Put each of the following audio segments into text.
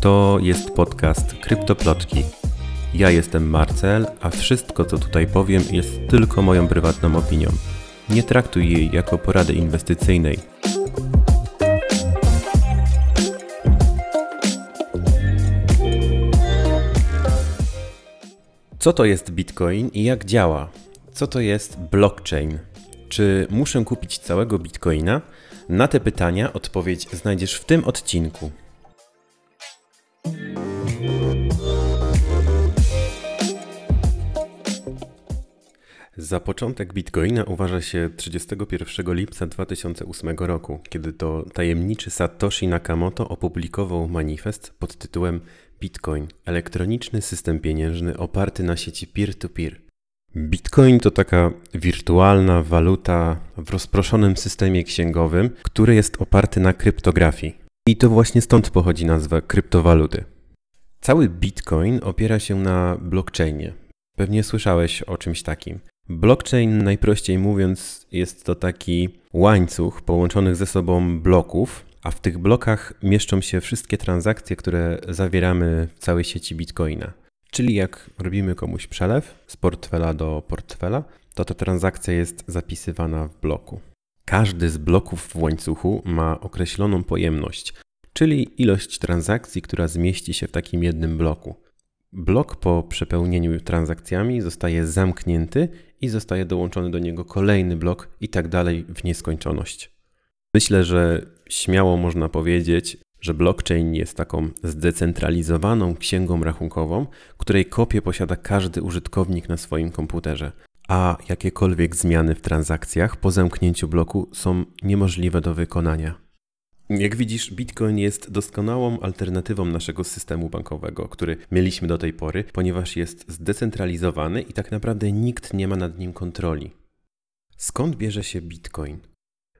To jest podcast Kryptoplotki. Ja jestem Marcel, a wszystko co tutaj powiem jest tylko moją prywatną opinią. Nie traktuj jej jako porady inwestycyjnej. Co to jest Bitcoin i jak działa? Co to jest blockchain? Czy muszę kupić całego Bitcoina? Na te pytania odpowiedź znajdziesz w tym odcinku. Za początek Bitcoina uważa się 31 lipca 2008 roku, kiedy to tajemniczy Satoshi Nakamoto opublikował manifest pod tytułem Bitcoin elektroniczny system pieniężny oparty na sieci peer-to-peer. Bitcoin to taka wirtualna waluta w rozproszonym systemie księgowym, który jest oparty na kryptografii. I to właśnie stąd pochodzi nazwa kryptowaluty. Cały Bitcoin opiera się na blockchainie. Pewnie słyszałeś o czymś takim. Blockchain, najprościej mówiąc, jest to taki łańcuch połączonych ze sobą bloków, a w tych blokach mieszczą się wszystkie transakcje, które zawieramy w całej sieci Bitcoina. Czyli jak robimy komuś przelew z portfela do portfela, to ta transakcja jest zapisywana w bloku. Każdy z bloków w łańcuchu ma określoną pojemność, czyli ilość transakcji, która zmieści się w takim jednym bloku. Blok po przepełnieniu transakcjami zostaje zamknięty i zostaje dołączony do niego kolejny blok i tak dalej w nieskończoność. Myślę, że śmiało można powiedzieć, że blockchain jest taką zdecentralizowaną księgą rachunkową, której kopię posiada każdy użytkownik na swoim komputerze, a jakiekolwiek zmiany w transakcjach po zamknięciu bloku są niemożliwe do wykonania. Jak widzisz, Bitcoin jest doskonałą alternatywą naszego systemu bankowego, który mieliśmy do tej pory, ponieważ jest zdecentralizowany i tak naprawdę nikt nie ma nad nim kontroli. Skąd bierze się Bitcoin?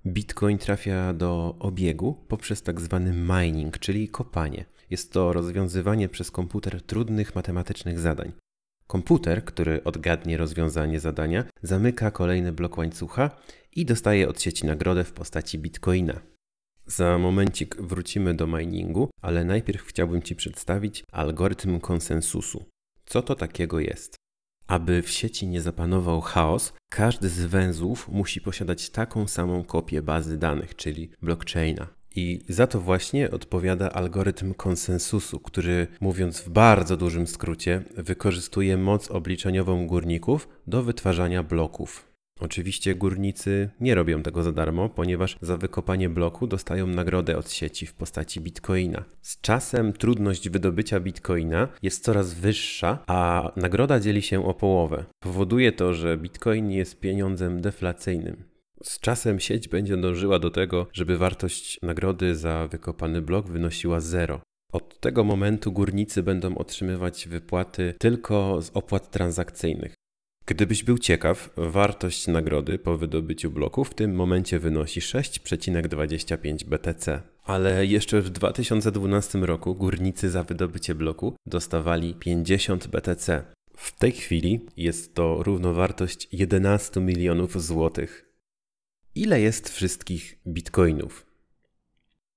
Bitcoin trafia do obiegu poprzez tak zwany mining, czyli kopanie. Jest to rozwiązywanie przez komputer trudnych matematycznych zadań. Komputer, który odgadnie rozwiązanie zadania, zamyka kolejny blok łańcucha i dostaje od sieci nagrodę w postaci bitcoina. Za momencik wrócimy do miningu, ale najpierw chciałbym Ci przedstawić algorytm konsensusu. Co to takiego jest? Aby w sieci nie zapanował chaos, każdy z węzłów musi posiadać taką samą kopię bazy danych, czyli blockchaina. I za to właśnie odpowiada algorytm konsensusu, który, mówiąc w bardzo dużym skrócie, wykorzystuje moc obliczeniową górników do wytwarzania bloków. Oczywiście górnicy nie robią tego za darmo, ponieważ za wykopanie bloku dostają nagrodę od sieci w postaci bitcoina. Z czasem trudność wydobycia bitcoina jest coraz wyższa, a nagroda dzieli się o połowę. Powoduje to, że bitcoin jest pieniądzem deflacyjnym. Z czasem sieć będzie dążyła do tego, żeby wartość nagrody za wykopany blok wynosiła zero. Od tego momentu górnicy będą otrzymywać wypłaty tylko z opłat transakcyjnych. Gdybyś był ciekaw, wartość nagrody po wydobyciu bloku w tym momencie wynosi 6,25 BTC. Ale jeszcze w 2012 roku górnicy za wydobycie bloku dostawali 50 BTC. W tej chwili jest to równowartość 11 milionów złotych. Ile jest wszystkich bitcoinów?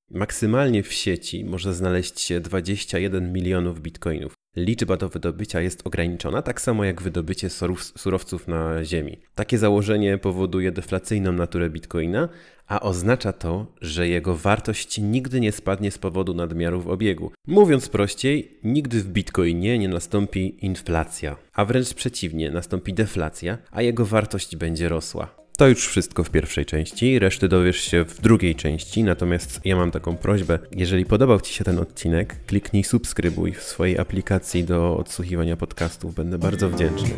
Maksymalnie w sieci może znaleźć się 21 milionów bitcoinów liczba do wydobycia jest ograniczona, tak samo jak wydobycie surowców na Ziemi. Takie założenie powoduje deflacyjną naturę bitcoina, a oznacza to, że jego wartość nigdy nie spadnie z powodu nadmiaru w obiegu. Mówiąc prościej, nigdy w bitcoinie nie nastąpi inflacja, a wręcz przeciwnie, nastąpi deflacja, a jego wartość będzie rosła. To już wszystko w pierwszej części, reszty dowiesz się w drugiej części, natomiast ja mam taką prośbę, jeżeli podobał Ci się ten odcinek, kliknij subskrybuj w swojej aplikacji do odsłuchiwania podcastów, będę bardzo wdzięczny.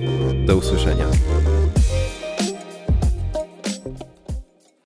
Do usłyszenia.